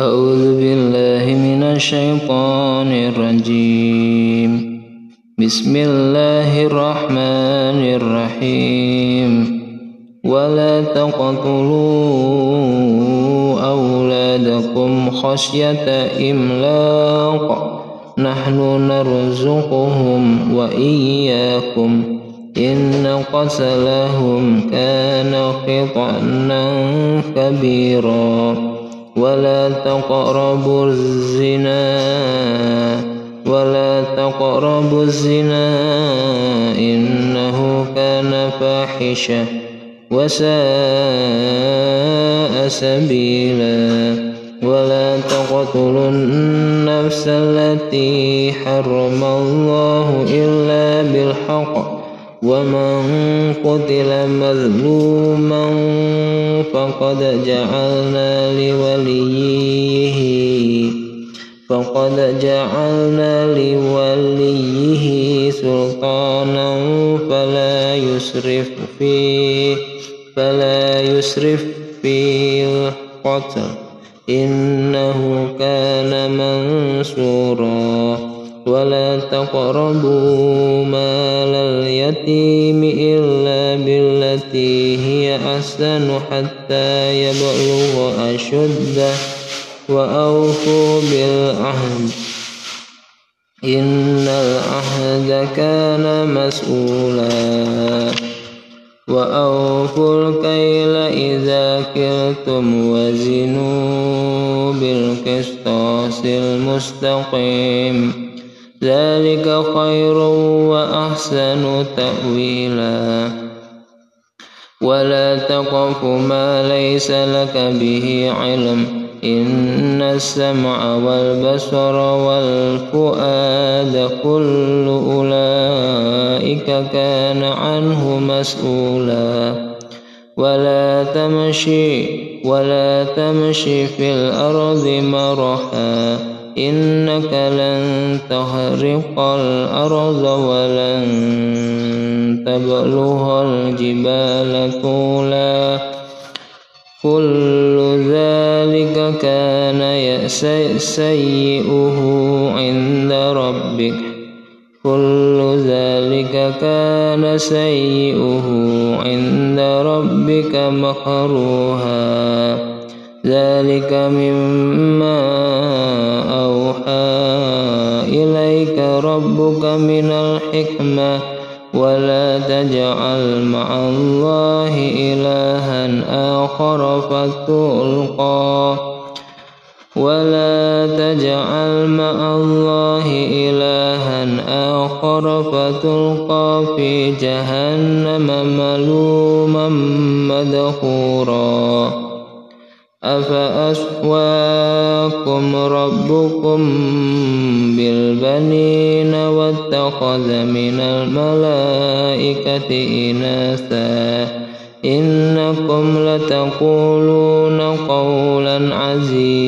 أعوذ بالله من الشيطان الرجيم. بسم الله الرحمن الرحيم. ولا تقتلوا أولادكم خشية إملاق. نحن نرزقهم وإياكم. إن قتلهم كان خطأ كبيرا. ولا تقربوا الزنا ولا تقربوا الزنا إنه كان فاحشة وساء سبيلا ولا تقتلوا النفس التي حرم الله إلا بالحق ومن قتل مظلوما فقد جعلنا فقد جعلنا لوليه سلطانا فلا يسرف في فلا يسرف في القتل. إنه كان منصورا. ولا تقربوا مال اليتيم إلا بالتي هي أحسن حتى يبلغ أشده. وأوفوا بالعهد. إن العهد كان مسؤولا. وأوفوا الكيل إذا كلتم وزنوا بالقسطاس المستقيم. ذلك خير وأحسن تأويلا. ولا تقف ما ليس لك به علم. إن السمع والبصر والفؤاد كل أولئك كان عنه مسؤولا. ولا تمشي ولا تمشي في الأرض مرحا. إنك لن تخرق الأرض ولن تبلغ الجبال طولا. كل سيئه عند ربك. كل ذلك كان سيئه عند ربك مكروها ذلك مما أوحى إليك ربك من الحكمة. ولا تجعل مع الله إلها آخر فتلقى. ولا تجعل مع الله إلها آخر فتلقى في جهنم ملوما مدحورا أفأسواكم ربكم بالبنين واتخذ من الملائكة إناثا إنكم لتقولون قولا عزيما